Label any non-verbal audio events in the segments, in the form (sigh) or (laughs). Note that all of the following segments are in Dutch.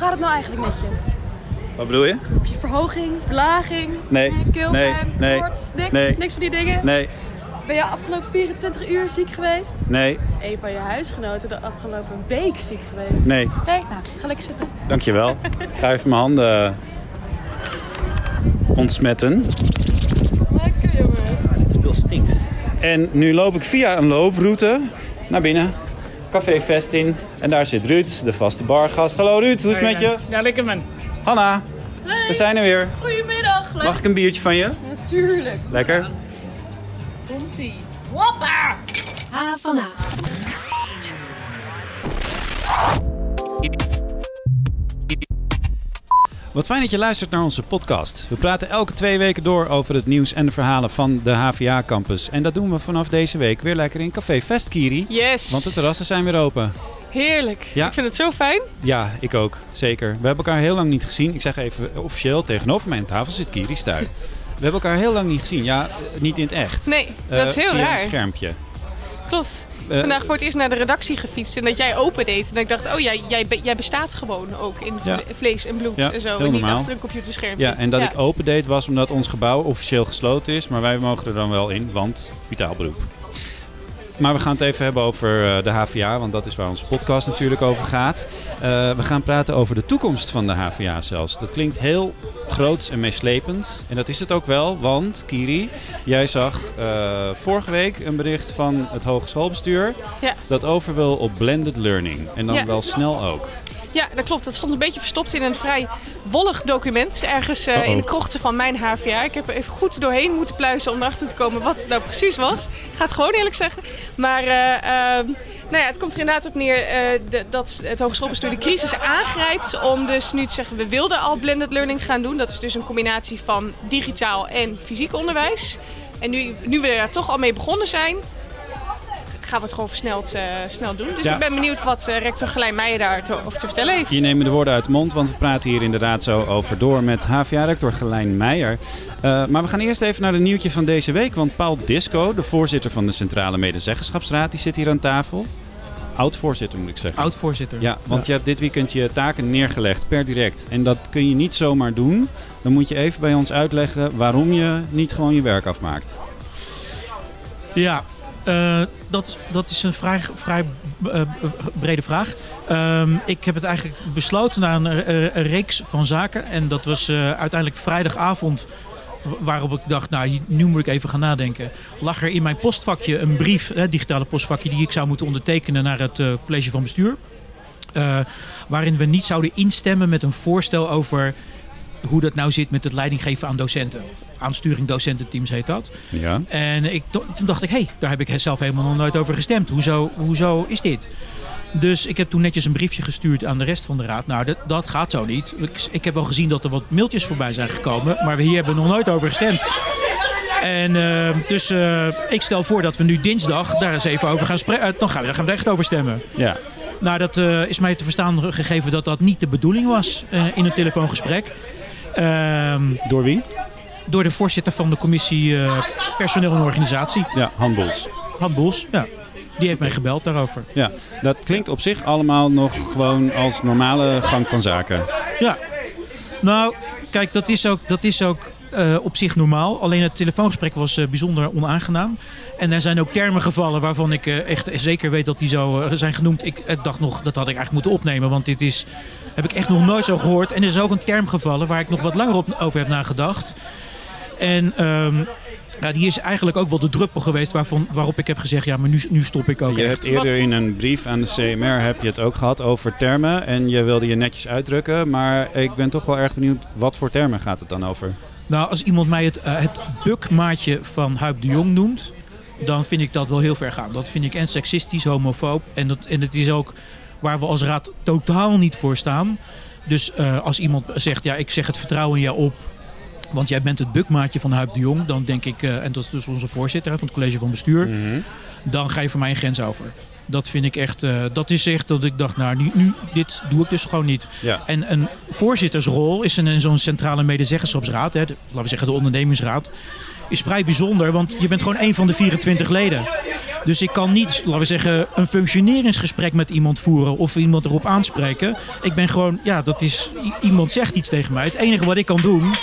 gaat het nou eigenlijk met je? Wat bedoel je? Heb je verhoging, verlaging, Nee, keelpijn, nee, nee, niks, nee. niks van die dingen? Nee, Ben je afgelopen 24 uur ziek geweest? nee, Is een van je huisgenoten de afgelopen week ziek geweest? nee. Nee? Nou, ga lekker zitten. Dankjewel. Ik ga even mijn handen ontsmetten. Lekker jongen. Het spul stinkt. En nu loop ik via een looproute naar binnen. Café Vestin. En daar zit Ruud, de vaste bargast. Hallo Ruud, hoe is het met je? Ja, lekker man. Hanna, we zijn er weer. Goedemiddag. Mag ik een biertje van je? Natuurlijk. Lekker. Komt-ie. Hoppa! Ha van H. Wat fijn dat je luistert naar onze podcast. We praten elke twee weken door over het nieuws en de verhalen van de HVA-campus. En dat doen we vanaf deze week weer lekker in Café Vestkiri. Yes. Want de terrassen zijn weer open. Heerlijk. Ja. Ik vind het zo fijn. Ja, ik ook. Zeker. We hebben elkaar heel lang niet gezien. Ik zeg even officieel, tegenover mij aan tafel zit Kiri Stuy. We hebben elkaar heel lang niet gezien. Ja, niet in het echt. Nee, dat is Eh, heel via raar. een schermpje. Klopt. Eh, Vandaag voor het eerst naar de redactie gefietst en dat jij open deed. En dat ik dacht, oh jij, jij, jij bestaat gewoon ook in Ja. vlees en bloed Ja, en zo. En niet achter een computerschermpje. Ja, en dat ik open deed was omdat ons gebouw officieel gesloten is. Maar wij mogen er dan wel in, want vitaal beroep. Maar we gaan het even hebben over eh, de HVA, want dat is waar onze podcast natuurlijk over gaat. Eh, we gaan praten over de toekomst van de HVA zelfs. Dat klinkt heel groots en meeslepend. En dat is het ook wel, want Kiri, jij zag eh, vorige week een bericht van het hogeschoolbestuur... Ja. dat over wil op blended learning. En dan Ja. wel snel ook. Ja, dat klopt. Dat stond een beetje verstopt in een vrij wollig document. Ergens in de krochten van mijn HVA. Ik heb er even goed doorheen moeten pluizen om erachter te komen wat het nou precies was. Ik ga het gewoon eerlijk zeggen. Maar eh, ehm, nou ja, het komt er inderdaad op neer eh, de- dat het hogeschoolbestuur de crisis aangrijpt. Om dus nu te zeggen, we wilden al blended learning gaan doen. Dat is dus een combinatie van digitaal en fysiek onderwijs. En nu, nu we daar toch al mee begonnen zijn, gaan we het gewoon versneld eh, snel doen. Dus Ja. ik ben benieuwd wat eh, rector Gelijn Meijer daarover te vertellen heeft. Je neemt de woorden uit de mond, want we praten hier inderdaad zo over door met HVA-rector Gelijn Meijer. Eh, maar we gaan eerst even naar de nieuwtje van deze week, want Paul Disco, de voorzitter van de Centrale Medezeggenschapsraad, die zit hier aan tafel. Oud-voorzitter moet ik zeggen. Oud-voorzitter. Ja, want je hebt dit weekend je taken neergelegd per direct. En dat kun je niet zomaar doen. Dan moet je even bij ons uitleggen waarom je niet gewoon je werk afmaakt. Ja, eh, dat, dat is een vrij, vrij eh, brede vraag. Ehm, ik heb het eigenlijk besloten na een, eh, reeks van zaken. En dat was eh, uiteindelijk vrijdagavond. wa- Waarop ik dacht, nou, nu moet ik even gaan nadenken. Lag er in mijn postvakje een brief, hè, digitale postvakje, die ik zou moeten ondertekenen naar het eh, college van bestuur. Eh, waarin we niet zouden instemmen met een voorstel over hoe dat nou zit met het leidinggeven aan docenten. Aansturing docententeams heet dat. Ja. En ik, toen dacht ik, hé, hey, daar heb ik zelf helemaal nog nooit over gestemd. Hoezo, hoezo is dit? Dus ik heb toen netjes een briefje gestuurd aan de rest van de raad. Nou, dat, dat gaat zo niet. Ik, ik heb wel gezien dat er wat mailtjes voorbij zijn gekomen. Maar we hier hebben nog nooit over gestemd. En eh, dus eh, ik stel voor dat we nu dinsdag daar eens even over gaan spreken. dan gaan we, daar gaan we echt over stemmen. Ja. Nou, dat eh, is mij te verstaan gegeven dat dat niet de bedoeling was in een telefoongesprek. Ehm, Door wie? door de voorzitter van de commissie eh, personeel en organisatie, Ja, Han Bols. Han Boels. Ja, die heeft mij gebeld daarover. Ja, dat klinkt op zich allemaal nog gewoon als normale gang van zaken. Ja, nou, kijk, dat is ook, dat is ook eh, op zich normaal. Alleen het telefoongesprek was eh, bijzonder onaangenaam. En er zijn ook termen gevallen waarvan ik echt zeker weet dat die zo zijn genoemd. Ik, ik dacht nog, dat had ik eigenlijk moeten opnemen, want dit is, heb ik echt nog nooit zo gehoord. En er is ook een term gevallen waar ik nog wat langer op, over heb nagedacht. En ehm, ja, die is eigenlijk ook wel de druppel geweest waarvan, waarop ik heb gezegd, ja, maar nu, nu stop ik ook Je echt. hebt eerder in een brief aan de CMR heb je het ook gehad over termen. En je wilde je netjes uitdrukken. Maar ik ben toch wel erg benieuwd, wat voor termen gaat het dan over? Nou, als iemand mij het, eh, het bukmaatje van Huip de Jong noemt, dan vind ik dat wel heel ver gaan. Dat vind ik en seksistisch, homofoob. En, dat, en het is ook waar we als raad totaal niet voor staan. Dus eh, als iemand zegt, ja, ik zeg het vertrouwen in jou op, want jij bent het bukmaatje van Huip de Jong, dan denk ik, eh, en dat is dus onze voorzitter hè, van het college van bestuur, dan ga je voor mij een grens over. Dat vind ik echt, eh, dat is echt dat ik dacht, nou, nu, nu, dit doe ik dus gewoon niet. Ja. En een voorzittersrol is in zo'n centrale medezeggenschapsraad, hè, de- laten we zeggen de ondernemingsraad, is vrij bijzonder, want je bent gewoon één van de 24 leden. Dus ik kan niet, laten we zeggen, een functioneringsgesprek met iemand voeren of iemand erop aanspreken. Ik ben gewoon, ja, dat is, iemand zegt iets tegen mij. Het enige wat ik kan doen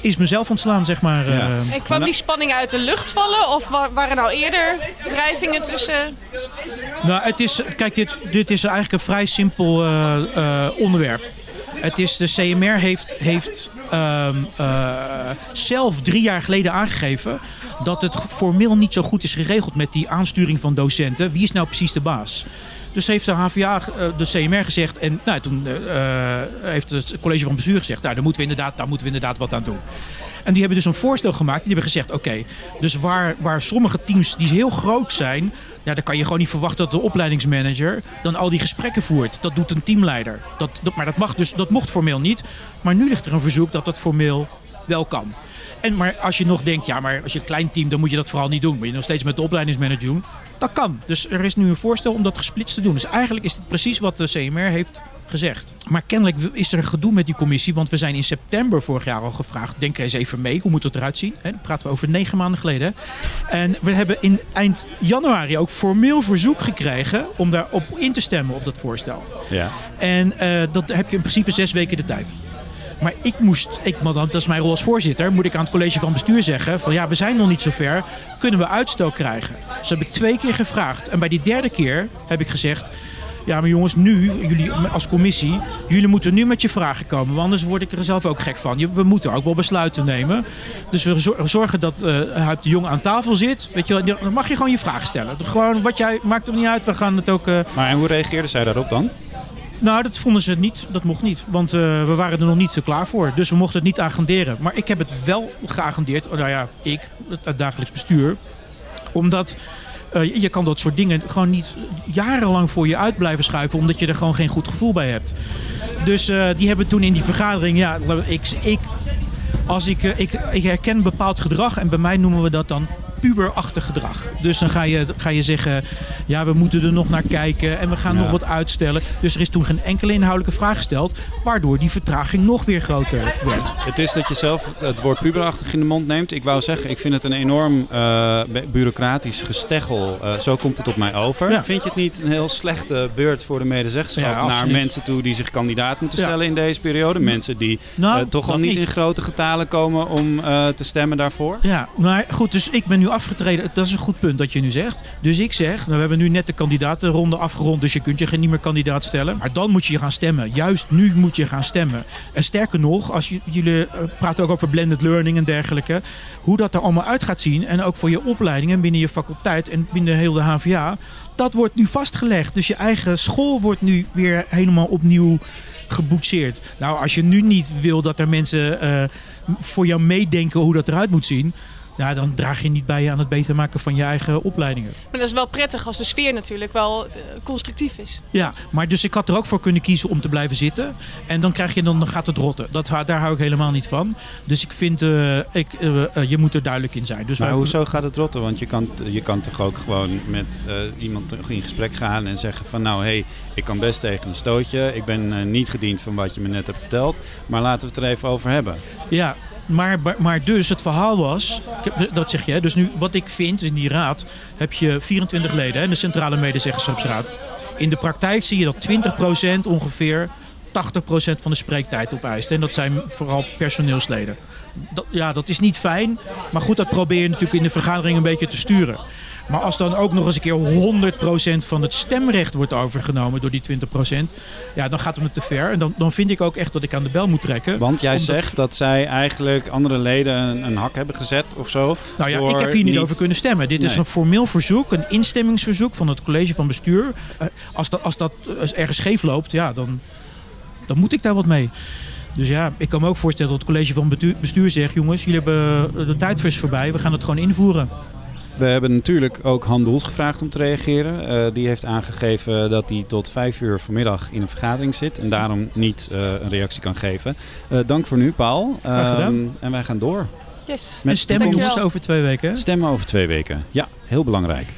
is mezelf ontslaan, zeg maar. Ja. eh. En kwam die spanning uit de lucht vallen? Of wa- waren nou eerder wrijvingen tussen... Nou, het is, kijk, dit, dit is eigenlijk een vrij simpel eh, eh, onderwerp. Het is, de CMR heeft, heeft ehm, eh, zelf drie jaar geleden aangegeven dat het formeel niet zo goed is geregeld met die aansturing van docenten. Wie is nou precies de baas? Dus heeft de HVA, eh, de CMR gezegd en nou, toen eh, eh, heeft het college van bestuur gezegd, nou, daar moeten we inderdaad, daar moeten we inderdaad wat aan doen. En die hebben dus een voorstel gemaakt. Die hebben gezegd: oké, dus waar, waar sommige teams die heel groot zijn, ja, dan kan je gewoon niet verwachten dat de opleidingsmanager dan al die gesprekken voert. Dat doet een teamleider. Dat, maar dat, mag dus, dat mocht formeel niet. Maar nu ligt er een verzoek dat dat formeel wel kan. En maar als je nog denkt, ja, maar als je een klein team, dan moet je dat vooral niet doen. Moet je nog steeds met de opleidingsmanager doen. Dat kan. Dus er is nu een voorstel om dat gesplitst te doen. Dus eigenlijk is het precies wat de CMR heeft gezegd. Maar kennelijk is er gedoe met die commissie. Want we zijn in september vorig jaar al gevraagd. Denk eens even mee. Hoe moet het eruit zien? Dan praten we over negen maanden geleden. En we hebben in eind januari ook formeel verzoek gekregen. om daarop in te stemmen op dat voorstel. Ja. En eh, dat heb je in principe zes weken de tijd. Maar ik moest, ik, dat is mijn rol als voorzitter, moet ik aan het college van bestuur zeggen: van ja, we zijn nog niet zo ver. Kunnen we uitstel krijgen? Ze hebben twee keer gevraagd. En bij die derde keer heb ik gezegd. Ja, maar jongens, nu, jullie als commissie, jullie moeten nu met je vragen komen. Want anders word ik er zelf ook gek van. We moeten ook wel besluiten nemen. Dus we zor- zorgen dat eh Huip de Jong aan tafel zit. Weet je, dan mag je gewoon je vragen stellen. Gewoon wat jij, maakt het niet uit. We gaan het ook. eh, Maar en hoe reageerde zij daarop dan? Nou, dat vonden ze niet. Dat mocht niet. Want eh, we waren er nog niet zo klaar voor. Dus we mochten het niet agenderen. Maar ik heb het wel geagendeerd. Oh, nou ja, ik, het, dagelijks bestuur. Omdat eh, je- kan dat soort dingen gewoon niet jarenlang voor je uit blijven schuiven. Omdat je er gewoon geen goed gevoel bij hebt. Dus eh, die hebben toen in die vergadering... Ja, ik, ik, als ik, ik, ik herken bepaald gedrag. En bij mij noemen we dat dan puberachtig gedrag. Dus dan ga je, ga je zeggen, ja, we moeten er nog naar kijken en we gaan Ja. nog wat uitstellen. Dus er is toen geen enkele inhoudelijke vraag gesteld, waardoor die vertraging nog weer groter werd. Het is dat je zelf het woord puberachtig in de mond neemt. Ik wou zeggen, ik vind het een enorm eh, bu- bureaucratisch gesteggel. Eh, zo komt het op mij over. Ja. Vind je het niet een heel slechte beurt voor de medezeggenschap Ja, naar mensen toe die zich kandidaat moeten stellen in deze periode? Mensen die Nou, eh, toch al niet niet. in grote getalen komen om te stemmen daarvoor? Ja, maar goed, dus ik ben nu afgetreden. Dat is een goed punt dat je nu zegt. Dus ik zeg, nou, we hebben nu net de kandidatenronde afgerond, dus je kunt je geen meer kandidaat stellen. Maar dan moet je gaan stemmen. Juist nu moet je gaan stemmen. En sterker nog, als jullie eh, praten ook over blended learning en dergelijke. Hoe dat er allemaal uit gaat zien. En ook voor je opleidingen binnen je faculteit en binnen heel de HVA. Dat wordt nu vastgelegd. Dus je eigen school wordt nu weer helemaal opnieuw geboetseerd. Nou, als je nu niet wil dat er mensen eh, voor jou meedenken hoe dat eruit moet zien. Ja, dan draag je niet bij aan het beter maken van je eigen opleidingen. Maar dat is wel prettig als de sfeer natuurlijk wel eh, constructief is. Ja, maar dus ik had er ook voor kunnen kiezen om te blijven zitten. En dan krijg je dan, dan gaat het rotten. Dat, daar hou ik helemaal niet van. Dus ik vind, eh, ik, eh, je moet er duidelijk in zijn. Dus Maar wij- hoezo gaat het rotten? Want je kan, je kan toch ook gewoon met eh, iemand in gesprek gaan en zeggen van nou hé, hey, ik kan best tegen een stootje. Ik ben niet gediend van wat je me net hebt verteld. Maar laten we het er even over hebben. Ja, maar, maar, dus het verhaal was, dat zeg je, dus nu wat ik vind in die raad heb je 24 leden, hè, de centrale medezeggenschapsraad. In de praktijk zie je dat 20% ongeveer 80% van de spreektijd opeist. En dat zijn vooral personeelsleden. Dat, ja, dat is niet fijn, maar goed, dat probeer je natuurlijk in de vergadering een beetje te sturen. Maar als dan ook nog eens een keer 100% van het stemrecht wordt overgenomen door die 20%, ja, dan gaat het me te ver. En dan, dan vind ik ook echt dat ik aan de bel moet trekken. Want jij Omdat- zegt dat zij eigenlijk andere leden een, een hak hebben gezet of zo. Nou ja, ik heb hier niet, over kunnen stemmen. Dit is een formeel verzoek, een instemmingsverzoek van het college van bestuur. Eh, als dat, als dat eh, ergens scheef loopt, ja, dan, dan moet ik daar wat mee. Dus ja, ik kan me ook voorstellen dat het college van bestuur zegt... jongens, jullie hebben de tijdfrist voorbij, we gaan het gewoon invoeren. We hebben natuurlijk ook Han Boels gevraagd om te reageren. Eh, die heeft aangegeven dat hij tot vijf uur vanmiddag in een vergadering zit en daarom niet eh, een reactie kan geven. Eh, dank voor nu, Paul. Ehm, en wij gaan door. Yes. En stemmen over twee weken. hè? Stemmen over twee weken. Ja, heel belangrijk. (laughs)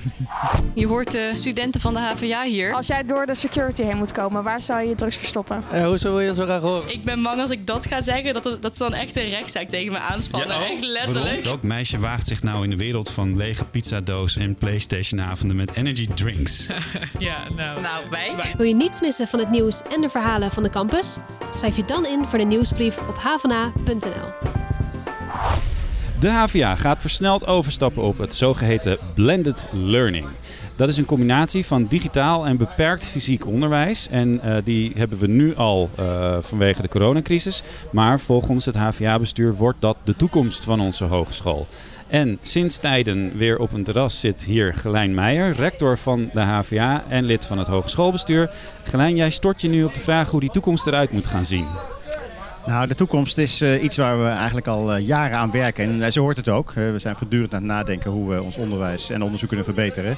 Je hoort de studenten van de HVA hier. Als jij door de security heen moet komen, waar zou je je drugs verstoppen? Eh, hoezo wil je dat zo graag horen? Ik ben bang als ik dat ga zeggen, dat, er- dat ze dan echt een rechtszaak tegen me aanspannen. echt letterlijk. Welk meisje waagt zich nou in de wereld van lege pizzadozen en Playstation-avonden met energy drinks? (laughs) Ja, nou. Nou, wij. Wil je niets missen van het nieuws en de verhalen van de campus? Schrijf je dan in voor de nieuwsbrief op havana.nl. De HVA gaat versneld overstappen op het zogeheten blended learning. Dat is een combinatie van digitaal en beperkt fysiek onderwijs. En eh, die hebben we nu al eh, vanwege de coronacrisis. Maar volgens het HVA-bestuur wordt dat de toekomst van onze hogeschool. En sinds tijden weer op een terras zit hier Gelijn Meijer, rector van de HVA en lid van het hogeschoolbestuur. Gelijn, jij stort je nu op de vraag hoe die toekomst eruit moet gaan zien. Nou, de toekomst is eh, iets waar we eigenlijk al eh, jaren aan werken. En eh, zo hoort het ook. We zijn voortdurend aan het nadenken hoe we ons onderwijs en onderzoek kunnen verbeteren.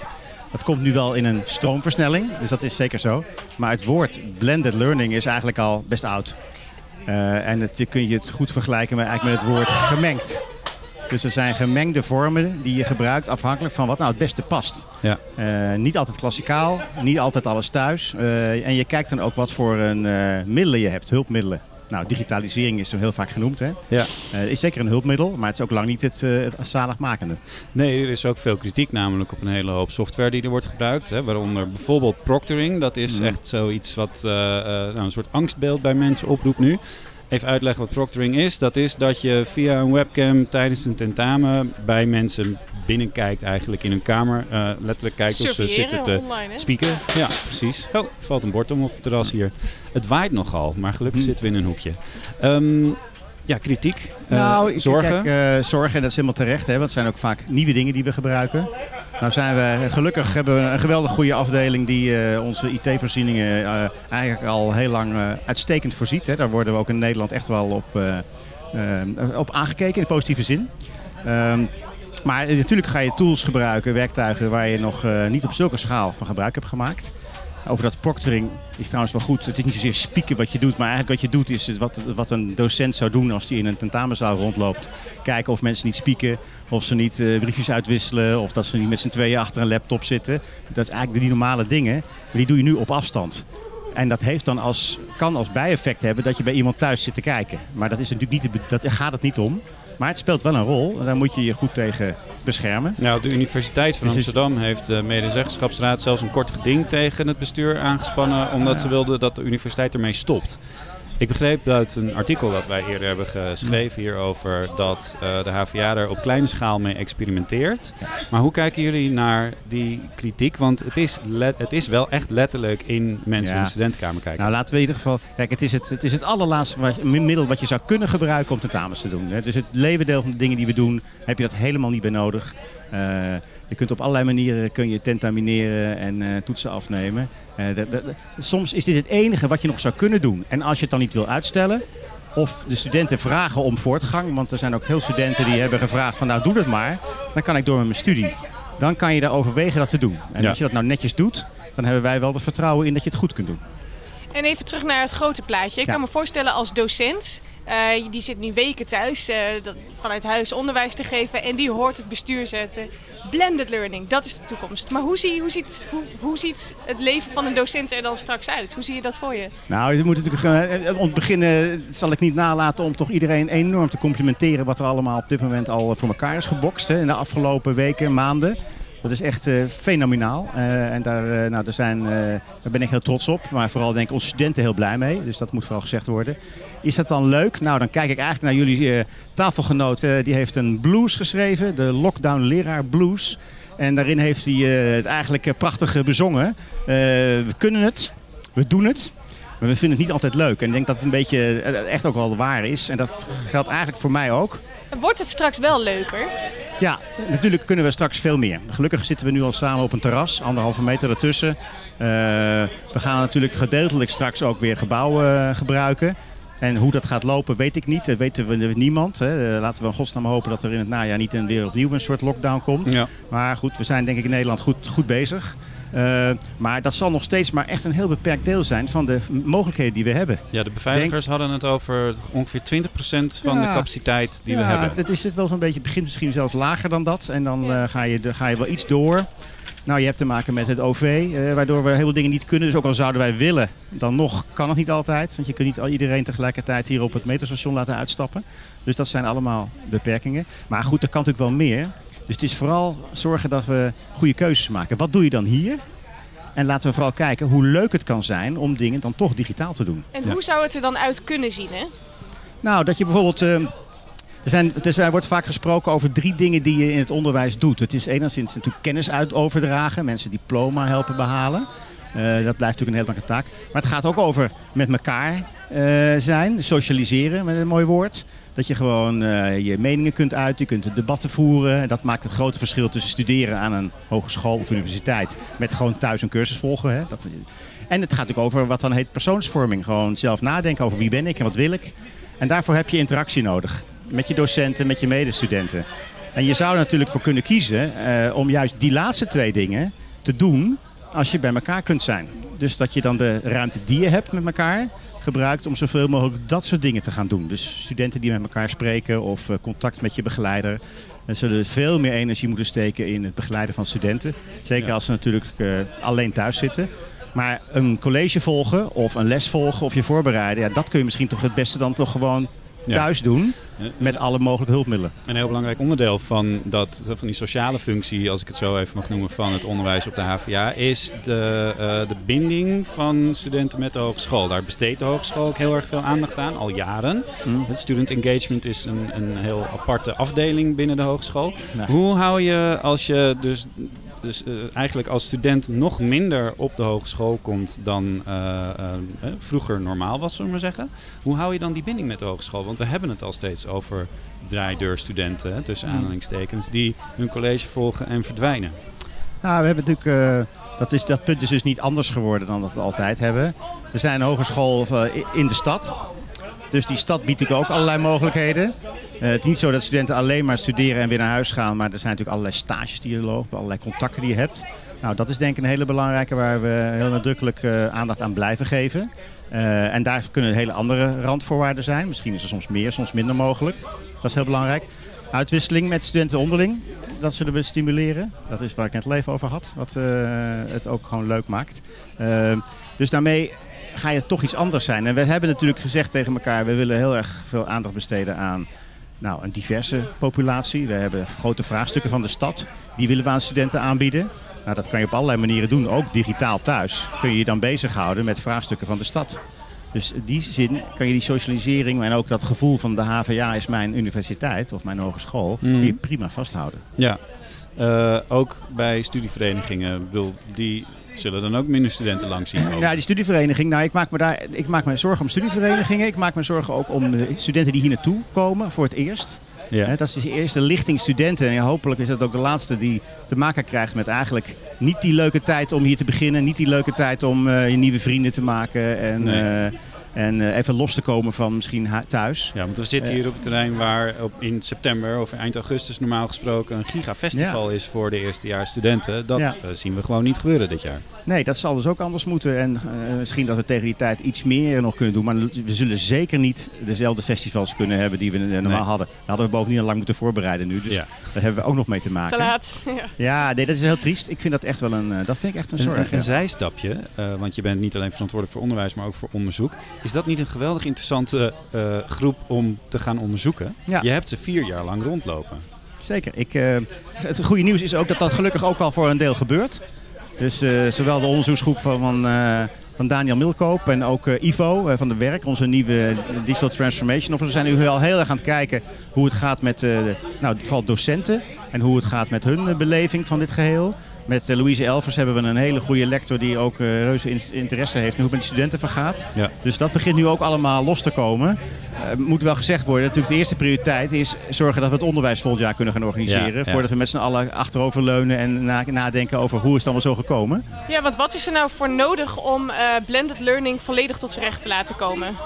Dat komt nu wel in een stroomversnelling, dus dat is zeker zo. Maar het woord blended learning is eigenlijk al best oud. En het, je kun je het goed vergelijken met, eigenlijk met het woord gemengd. Dus er zijn gemengde vormen die je gebruikt afhankelijk van wat nou het beste past. Ja. Niet altijd klassikaal, niet altijd alles thuis. En je kijkt dan ook wat voor een, middelen je hebt, hulpmiddelen. Nou, digitalisering is zo heel vaak genoemd. Hè? Ja. Eh, is zeker een hulpmiddel, maar het is ook lang niet het, eh, het zaligmakende. Nee, er is ook veel kritiek namelijk op een hele hoop software die er wordt gebruikt. Hè, waaronder bijvoorbeeld proctoring. Dat is Mhm. echt zoiets wat eh, nou, een soort angstbeeld bij mensen oproept nu. Even uitleggen wat proctoring is. Dat is dat je via een webcam tijdens een tentamen bij mensen binnenkijkt eigenlijk in hun kamer. eh, letterlijk kijkt of ze zitten te online, spieken. Ja, precies. Oh, er valt een bord om op het terras hier. Het waait nogal, maar gelukkig Hm. zitten we in een hoekje. Ehm, ja, kritiek. eh, nou, ik- zorgen. Kijk, eh, zorgen, en dat is helemaal terecht, hè, want het zijn ook vaak nieuwe dingen die we gebruiken. Nou zijn we, gelukkig hebben we een geweldig goede afdeling die eh, onze IT-voorzieningen eh, eigenlijk al heel lang eh, uitstekend voorziet. Hè. Daar worden we ook in Nederland echt wel op, op aangekeken in positieve zin. Ehm, maar natuurlijk ga je tools gebruiken, werktuigen waar je nog eh, niet op zulke schaal van gebruik hebt gemaakt. Over dat proctoring is trouwens wel goed. Het is niet zozeer spieken wat je doet, maar eigenlijk wat je doet is wat, wat een docent zou doen als hij in een tentamenzaal rondloopt. Kijken of mensen niet spieken, of ze niet eh, briefjes uitwisselen, of dat ze niet met z'n tweeën achter een laptop zitten. Dat is eigenlijk die normale dingen, maar die doe je nu op afstand. En dat heeft dan als, kan als bijeffect hebben dat je bij iemand thuis zit te kijken. Maar dat is natuurlijk niet, dat gaat het niet om. Maar het speelt wel een rol. En daar moet je je goed tegen beschermen. Nou, de Universiteit van Dus Amsterdam heeft de medezeggenschapsraad zelfs een kort geding tegen het bestuur aangespannen, omdat ze wilden dat de universiteit ermee stopt. Ik begreep uit een artikel dat wij eerder hebben geschreven hierover dat eh, de HVA er op kleine schaal mee experimenteert. Maar hoe kijken jullie naar die kritiek? Want het is, het is wel echt letterlijk in mensen Ja. in de studentenkamer kijken. Nou, laten we in ieder geval. Kijk, het is het, het, is het allerlaatste wat, middel wat je zou kunnen gebruiken om tentamens te doen. Hè. Dus het leeuwendeel van de dingen die we doen, heb je dat helemaal niet bij nodig. Eh, je kunt op allerlei manieren kun je tentamineren en eh, toetsen afnemen. Eh, soms is dit het enige wat je nog zou kunnen doen. En als je het dan niet wil uitstellen. Of de studenten vragen om voortgang. Want er zijn ook heel studenten die hebben gevraagd van nou doe dat maar. Dan kan ik door met mijn studie. Dan kan je daar overwegen dat te doen. En Ja. als je dat nou netjes doet, dan hebben wij wel het vertrouwen in dat je het goed kunt doen. En even terug naar het grote plaatje. Ik Ja. kan me voorstellen als docent, eh, die zit nu weken thuis eh, vanuit huis onderwijs te geven en die hoort het bestuur zetten. Blended learning, dat is de toekomst. Maar hoe, zie, hoe, ziet, hoe, hoe ziet het leven van een docent er dan straks uit? Hoe zie je dat voor je? Nou, dit moet natuurlijk, eh, om te beginnen zal ik niet nalaten om toch iedereen enorm te complimenteren wat er allemaal op dit moment al voor elkaar is gebokst hè, in de afgelopen weken, maanden. Dat is echt eh, fenomenaal. Eh, en daar, eh, nou, daar, zijn, ben ik heel trots op. Maar vooral denk ik onze studenten heel blij mee. Dus dat moet vooral gezegd worden. Is dat dan leuk? Nou, dan kijk ik eigenlijk naar jullie tafelgenoot. die heeft een blues geschreven. De Lockdown Leraar Blues. En daarin heeft hij het eigenlijk prachtig bezongen. We kunnen het. We doen het. Maar we vinden het niet altijd leuk. En ik denk dat het een beetje echt ook wel waar is. En dat geldt eigenlijk voor mij ook. Wordt het straks wel leuker? Ja, natuurlijk kunnen we straks veel meer. Gelukkig zitten we nu al samen op een terras, anderhalve meter ertussen. Eh, we gaan natuurlijk gedeeltelijk straks ook weer gebouwen eh, gebruiken. En hoe dat gaat lopen, weet ik niet. Dat weten we niemand. Hè. Laten we in godsnaam hopen dat er in het najaar niet een, weer opnieuw een soort lockdown komt. Ja. Maar goed, we zijn denk ik in Nederland goed, goed bezig. Uh, maar dat zal nog steeds maar echt een heel beperkt deel zijn van de mogelijkheden die we hebben. Ja, de beveiligers hadden het over ongeveer 20% van ja, de capaciteit die ja, we hebben. Dat is het wel zo'n beetje. Het begint misschien zelfs lager dan dat. En dan ja. uh, ga, je, ga je wel iets door. Nou, je hebt te maken met het OV, uh, waardoor we heel veel dingen niet kunnen. Dus ook al zouden wij willen, dan nog kan het niet altijd. Want je kunt niet al iedereen tegelijkertijd hier op het metrostation laten uitstappen. Dus dat zijn allemaal beperkingen. Maar goed, er kan natuurlijk wel meer. Dus het is vooral zorgen dat we goede keuzes maken. Wat doe je dan hier? En laten we vooral kijken hoe leuk het kan zijn om dingen dan toch digitaal te doen. En hoe zou het er dan uit kunnen zien? Hè? Nou, dat je bijvoorbeeld. Uh, er, zijn, er wordt vaak gesproken over drie dingen die je in het onderwijs doet. Het is enigszins natuurlijk kennis uit overdragen, mensen diploma helpen behalen. Uh, dat blijft natuurlijk een heel belangrijke taak. Maar het gaat ook over met elkaar uh, zijn, socialiseren met een mooi woord. Dat je gewoon uh, je meningen kunt uiten, je kunt debatten voeren. Dat maakt het grote verschil tussen studeren aan een hogeschool of universiteit met gewoon thuis een cursus volgen. Hè. Dat, en het gaat ook over wat dan heet persoonsvorming. Gewoon zelf nadenken over wie ben ik en wat wil ik. En daarvoor heb je interactie nodig. Met je docenten, met je medestudenten. En je zou natuurlijk voor kunnen kiezen uh, om juist die laatste twee dingen te doen als je bij elkaar kunt zijn. Dus dat je dan de ruimte die je hebt met elkaar gebruikt om zoveel mogelijk dat soort dingen te gaan doen. Dus studenten die met elkaar spreken of uh, contact met je begeleider. En zullen veel meer energie moeten steken in het begeleiden van studenten. Zeker ja. als ze natuurlijk uh, alleen thuis zitten. Maar een college volgen of een les volgen of je voorbereiden, ja, dat kun je misschien toch het beste dan toch gewoon thuis doen. Met alle mogelijke hulpmiddelen. Een heel belangrijk onderdeel van, dat, van die sociale functie, als ik het zo even mag noemen, van het onderwijs op de HVA, is de, uh, de binding van studenten met de hogeschool. Daar besteedt de hogeschool ook heel erg veel aandacht aan, al jaren. Mm. Het student engagement is een, een heel aparte afdeling binnen de hogeschool. Hoe hou je, als je dus dus uh, eigenlijk als student nog minder op de hogeschool komt dan uh, uh, vroeger normaal was, zullen we maar zeggen. Hoe hou je dan die binding met de hogeschool? Want we hebben het al steeds over draaideurstudenten, tussen aanhalingstekens, die hun college volgen en verdwijnen. Nou, we hebben natuurlijk... Dat, is, dat punt is dus niet anders geworden dan dat we altijd hebben. We zijn een hogeschool in de stad. Dus die stad biedt natuurlijk ook allerlei mogelijkheden. Uh, het is niet zo dat studenten alleen maar studeren en weer naar huis gaan. Maar er zijn natuurlijk allerlei stages die je loopt, allerlei contacten die je hebt. Nou, dat is denk ik een hele belangrijke waar we heel nadrukkelijk uh, aandacht aan blijven geven. Uh, en daar kunnen hele andere randvoorwaarden zijn. Misschien is er soms meer, soms minder mogelijk. Dat is heel belangrijk. Uitwisseling met studenten onderling, dat zullen we stimuleren. Dat is waar ik net even over had, wat het ook gewoon leuk maakt. dus daarmee ga je toch iets anders zijn. En we hebben natuurlijk gezegd tegen elkaar, we willen heel erg veel aandacht besteden aan nou, een diverse populatie. We hebben grote vraagstukken van de stad. Die willen we aan studenten aanbieden. Nou, dat kan je op allerlei manieren doen, ook digitaal thuis. Kun je je dan bezighouden met vraagstukken van de stad. Dus in die zin kan je die socialisering en ook dat gevoel van de HVA is mijn universiteit of mijn hogeschool, mm. je prima vasthouden. Ja, uh, ook bij studieverenigingen. bedoel, die Zullen dan ook minder studenten langs zien komen? Ja, die studievereniging. Nou, ik maak me daar ik maak me zorgen om studieverenigingen. Ik maak me zorgen ook om de studenten die hier naartoe komen voor het eerst. Ja. He, dat is de eerste lichting studenten. En hopelijk is dat ook de laatste die te maken krijgt met eigenlijk niet die leuke tijd om hier te beginnen. Niet die leuke tijd om uh, je nieuwe vrienden te maken. En, nee. uh, en uh, even los te komen van misschien thuis. Ja, want we zitten hier op het terrein waar op in september of eind augustus normaal gesproken een gigafestival ja. is voor de eerstejaarsstudenten. Dat ja. uh, zien we gewoon niet gebeuren dit jaar. Nee, dat zal dus ook anders moeten. En uh, misschien dat we tegen die tijd iets meer nog kunnen doen. Maar we zullen zeker niet dezelfde festivals kunnen hebben die we normaal nee. hadden. Daar hadden we bovendien al lang moeten voorbereiden nu. Dus ja. daar hebben we ook nog mee te maken. Te laat. Ja, ja nee, dat is heel triest. Ik vind dat echt wel een, dat vind ik echt een zorg. Een, een zijstapje, want je bent niet alleen verantwoordelijk voor onderwijs, maar ook voor onderzoek. Is dat niet een geweldig interessante uh, groep om te gaan onderzoeken? Ja. Je hebt ze vier jaar lang rondlopen. Zeker. Ik, uh, het goede nieuws is ook dat dat gelukkig ook al voor een deel gebeurt. Dus uh, zowel de onderzoeksgroep van, van, van Daniel Milkoop en ook Ivo van de Werk, onze nieuwe Digital Transformation Officer, zijn nu wel heel erg aan het kijken hoe het gaat met nou, vooral docenten en hoe het gaat met hun beleving van dit geheel. Met uh, Louise Elvers hebben we een hele goede lector die ook uh, reuze in interesse heeft in hoe het met die studenten vergaat. Ja. Dus dat begint nu ook allemaal los te komen. Uh, moet wel gezegd worden, natuurlijk de eerste prioriteit is zorgen dat we het onderwijs volgend jaar kunnen gaan organiseren. Ja, ja. Voordat we met z'n allen achteroverleunen en na nadenken over hoe is het allemaal zo gekomen. Ja, want wat is er nou voor nodig om blended learning volledig tot zijn recht te laten komen?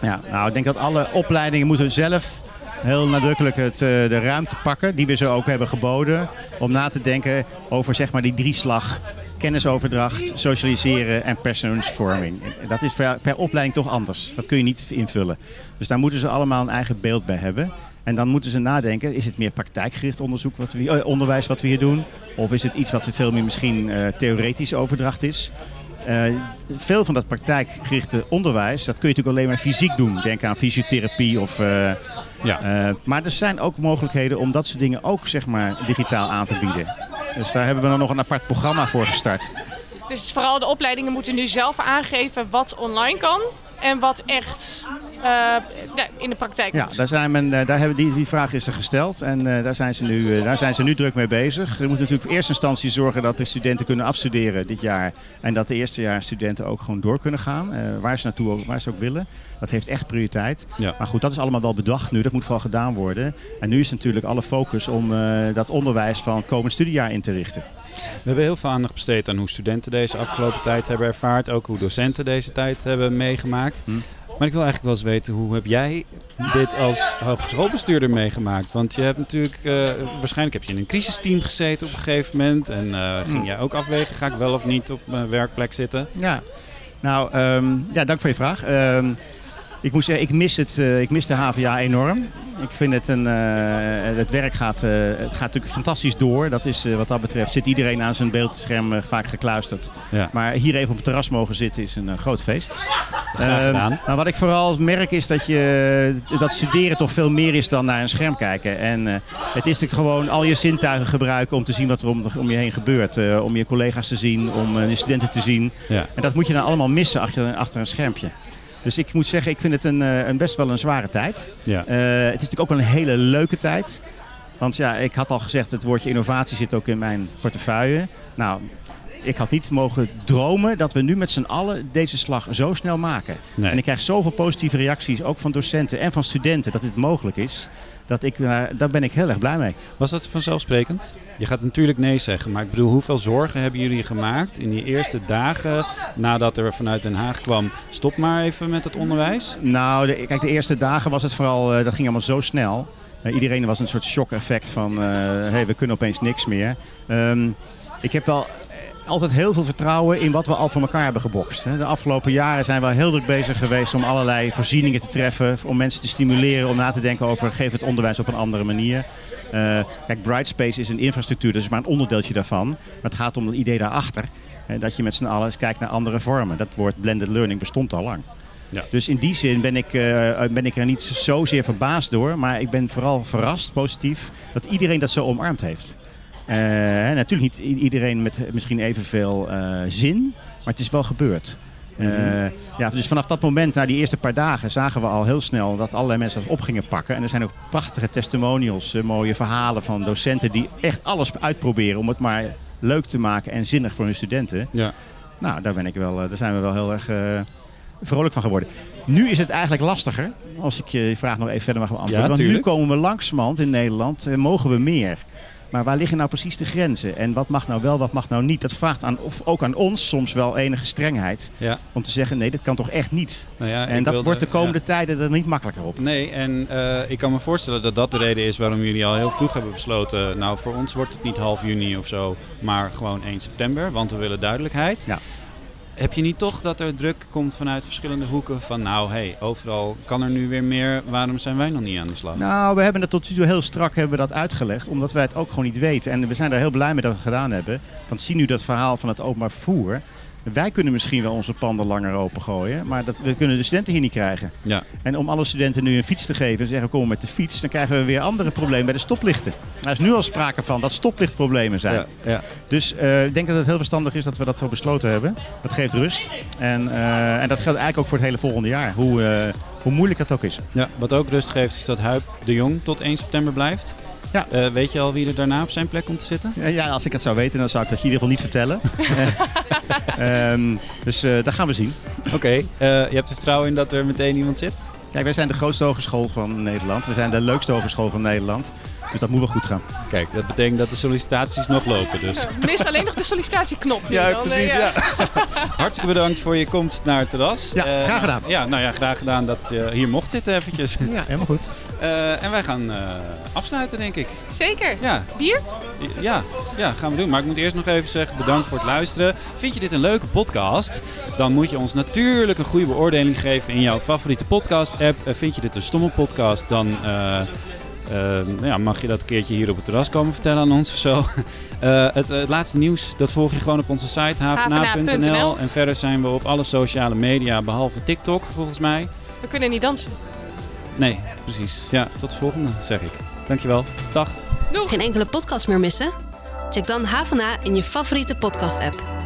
Ja, nou, ik denk dat alle opleidingen moeten zelf heel nadrukkelijk het, eh, de ruimte pakken die we ze ook hebben geboden. Om na te denken over zeg maar die drieslag kennisoverdracht, socialiseren en persoonsvorming. Dat is per, opleiding toch anders. Dat kun je niet invullen. Dus daar moeten ze allemaal een eigen beeld bij hebben. En dan moeten ze nadenken, is het meer praktijkgericht onderzoek wat we, eh, onderwijs wat we hier doen? Of is het iets wat veel meer misschien uh, theoretische overdracht is? Uh, veel van dat praktijkgerichte onderwijs, dat kun je natuurlijk alleen maar fysiek doen. Denk aan fysiotherapie of... Uh, ja. maar er zijn ook mogelijkheden om dat soort dingen ook zeg maar, digitaal aan te bieden. Dus daar hebben we dan nog een apart programma voor gestart. Dus vooral de opleidingen moeten nu zelf aangeven wat online kan en wat echt uh, in de praktijk Ja, daar, zijn men, daar hebben die, die vraag is er gesteld en uh, daar, zijn ze nu, uh, daar zijn ze nu druk mee bezig. Ze moeten natuurlijk in eerste instantie zorgen dat de studenten kunnen afstuderen dit jaar. En dat de eerstejaarsstudenten ook gewoon door kunnen gaan, waar, ze naartoe, waar ze ook willen. Dat heeft echt prioriteit. Ja. Maar goed, dat is allemaal wel bedacht nu. Dat moet vooral gedaan worden. En nu is natuurlijk alle focus om dat onderwijs van het komende studiejaar in te richten. We hebben heel veel aandacht besteed aan hoe studenten deze afgelopen tijd hebben ervaard. Ook hoe docenten deze tijd hebben meegemaakt. Hm. Maar ik wil eigenlijk wel eens weten, hoe heb jij dit als hogeschoolbestuurder meegemaakt? Want je hebt natuurlijk, uh, waarschijnlijk heb je in een crisisteam gezeten op een gegeven moment. En uh, ging hm. jij ook afwegen, ga ik wel of niet op mijn werkplek zitten? Ja, nou, um, ja, dank voor je vraag. Um, ik moet zeggen, ik mis, het, uh, ik mis de HVA enorm. Ik vind het een. Uh, het werk gaat, uh, het gaat natuurlijk fantastisch door. Dat is, wat dat betreft zit iedereen aan zijn beeldscherm vaak gekluisterd. Ja. Maar hier even op het terras mogen zitten is een groot feest. Uh, maar wat ik vooral merk is dat, je, dat studeren toch veel meer is dan naar een scherm kijken. En het is natuurlijk gewoon al je zintuigen gebruiken om te zien wat er om, om je heen gebeurt. om je collega's te zien, om je studenten te zien. Ja. En dat moet je dan allemaal missen achter, achter een schermpje. Dus ik moet zeggen, ik vind het een, een best wel een zware tijd. Ja. Uh, het is natuurlijk ook wel een hele leuke tijd. Want ja, ik had al gezegd, het woordje innovatie zit ook in mijn portefeuille. Nou, ik had niet mogen dromen dat we nu met z'n allen deze slag zo snel maken. Nee. En ik krijg zoveel positieve reacties, ook van docenten en van studenten, dat dit mogelijk is. Dat ik, uh, daar ben ik heel erg blij mee. Was dat vanzelfsprekend? Je gaat natuurlijk nee zeggen, maar ik bedoel, hoeveel zorgen hebben jullie gemaakt in die eerste dagen nadat er vanuit Den Haag kwam, stop maar even met het onderwijs? Nou, de, kijk, de eerste dagen was het vooral, uh, dat ging allemaal zo snel. Uh, iedereen was een soort shock-effect van, hé, hey, we kunnen opeens niks meer. Um, ik heb wel altijd heel veel vertrouwen in wat we al voor elkaar hebben gebokst. De afgelopen jaren zijn we heel druk bezig geweest om allerlei voorzieningen te treffen. Om mensen te stimuleren om na te denken over geef het onderwijs op een andere manier. Uh, kijk, Brightspace is een infrastructuur, dat is maar een onderdeeltje daarvan. Maar het gaat om het idee daarachter. dat je met z'n allen eens kijkt naar andere vormen. Dat woord blended learning bestond al lang. Ja. Dus in die zin ben ik, uh, ben ik er niet zozeer verbaasd door. Maar ik ben vooral verrast, positief, dat iedereen dat zo omarmd heeft. Uh, natuurlijk niet iedereen met misschien evenveel uh, zin, maar het is wel gebeurd. Uh, ja, dus vanaf dat moment, na die eerste paar dagen, zagen we al heel snel dat allerlei mensen dat op gingen pakken. En er zijn ook prachtige testimonials, mooie verhalen van docenten die echt alles uitproberen om het maar leuk te maken en zinnig voor hun studenten. Ja. Nou, daar, ben ik wel, daar zijn we wel heel erg vrolijk van geworden. Nu is het eigenlijk lastiger, als ik je vraag nog even verder mag beantwoorden. Ja, want nu komen we langzamerhand in Nederland, mogen we meer. Maar waar liggen nou precies de grenzen? En wat mag nou wel, wat mag nou niet? Dat vraagt aan, of ook aan ons soms wel enige strengheid. Ja. Om te zeggen, nee, dit kan toch echt niet. Nou ja, en dat wordt de komende ja. tijden er niet makkelijker op. Nee, en uh, ik kan me voorstellen dat dat de reden is waarom jullie al heel vroeg hebben besloten... nou, voor ons wordt het niet half juni of zo, maar gewoon 1 september. Want we willen duidelijkheid. Ja. Heb je niet toch dat er druk komt vanuit verschillende hoeken van nou, hey, overal kan er nu weer meer, waarom zijn wij nog niet aan de slag? Nou, we hebben dat tot nu toe heel strak hebben dat uitgelegd, omdat wij het ook gewoon niet weten. En we zijn daar heel blij mee dat we het gedaan hebben. Want zie nu dat verhaal van het openbaar vervoer. Wij kunnen misschien wel onze panden langer opengooien, maar dat, we kunnen de studenten hier niet krijgen. Ja. En om alle studenten nu een fiets te geven en zeggen kom met de fiets, dan krijgen we weer andere problemen bij de stoplichten. Er is nu al sprake van dat stoplichtproblemen zijn. Ja, ja. Dus uh, ik denk dat het heel verstandig is dat we dat zo besloten hebben. Dat geeft rust. En, uh, en dat geldt eigenlijk ook voor het hele volgende jaar, hoe, uh, hoe moeilijk dat ook is. Ja, wat ook rust geeft is dat Huip de Jong tot 1 september blijft. Ja. Uh, weet je al wie er daarna op zijn plek komt te zitten? Ja, als ik het zou weten, dan zou ik dat je in ieder geval niet vertellen. um, (laughs) dus uh, dat gaan we zien. Oké, okay. uh, je hebt er vertrouwen in dat er meteen iemand zit? Kijk, wij zijn de grootste hogeschool van Nederland. We zijn de leukste hogeschool van Nederland. Dus dat moet wel goed gaan. Kijk, dat betekent dat de sollicitaties nog lopen dus. Mis alleen nog de sollicitatieknop. nu Ja, dan, precies. eh, Ja. (laughs) Hartstikke bedankt voor je komst naar het terras. Ja, Eh, graag gedaan. Ja, nou ja, graag gedaan dat je hier mocht zitten eventjes. ja, helemaal goed. Eh, en wij gaan eh, afsluiten, denk ik. Zeker. Ja, Bier? ja, ja, gaan we doen. Maar ik moet eerst nog even zeggen, bedankt voor het luisteren. Vind je dit een leuke podcast? Dan moet je ons natuurlijk een goede beoordeling geven in jouw favoriete podcast-app. Vind je dit een stomme podcast, dan... eh, eh, nou ja, mag je dat een keertje hier op het terras komen vertellen aan ons of zo. (laughs) Eh, het, het laatste nieuws, dat volg je gewoon op onze site havena.nl. En verder zijn we op alle sociale media, behalve TikTok volgens mij. We kunnen niet dansen. Nee, precies. Ja, tot de volgende, zeg ik. Dankjewel. Dag. Geen enkele podcast meer missen? Check dan HVA in je favoriete podcast-app.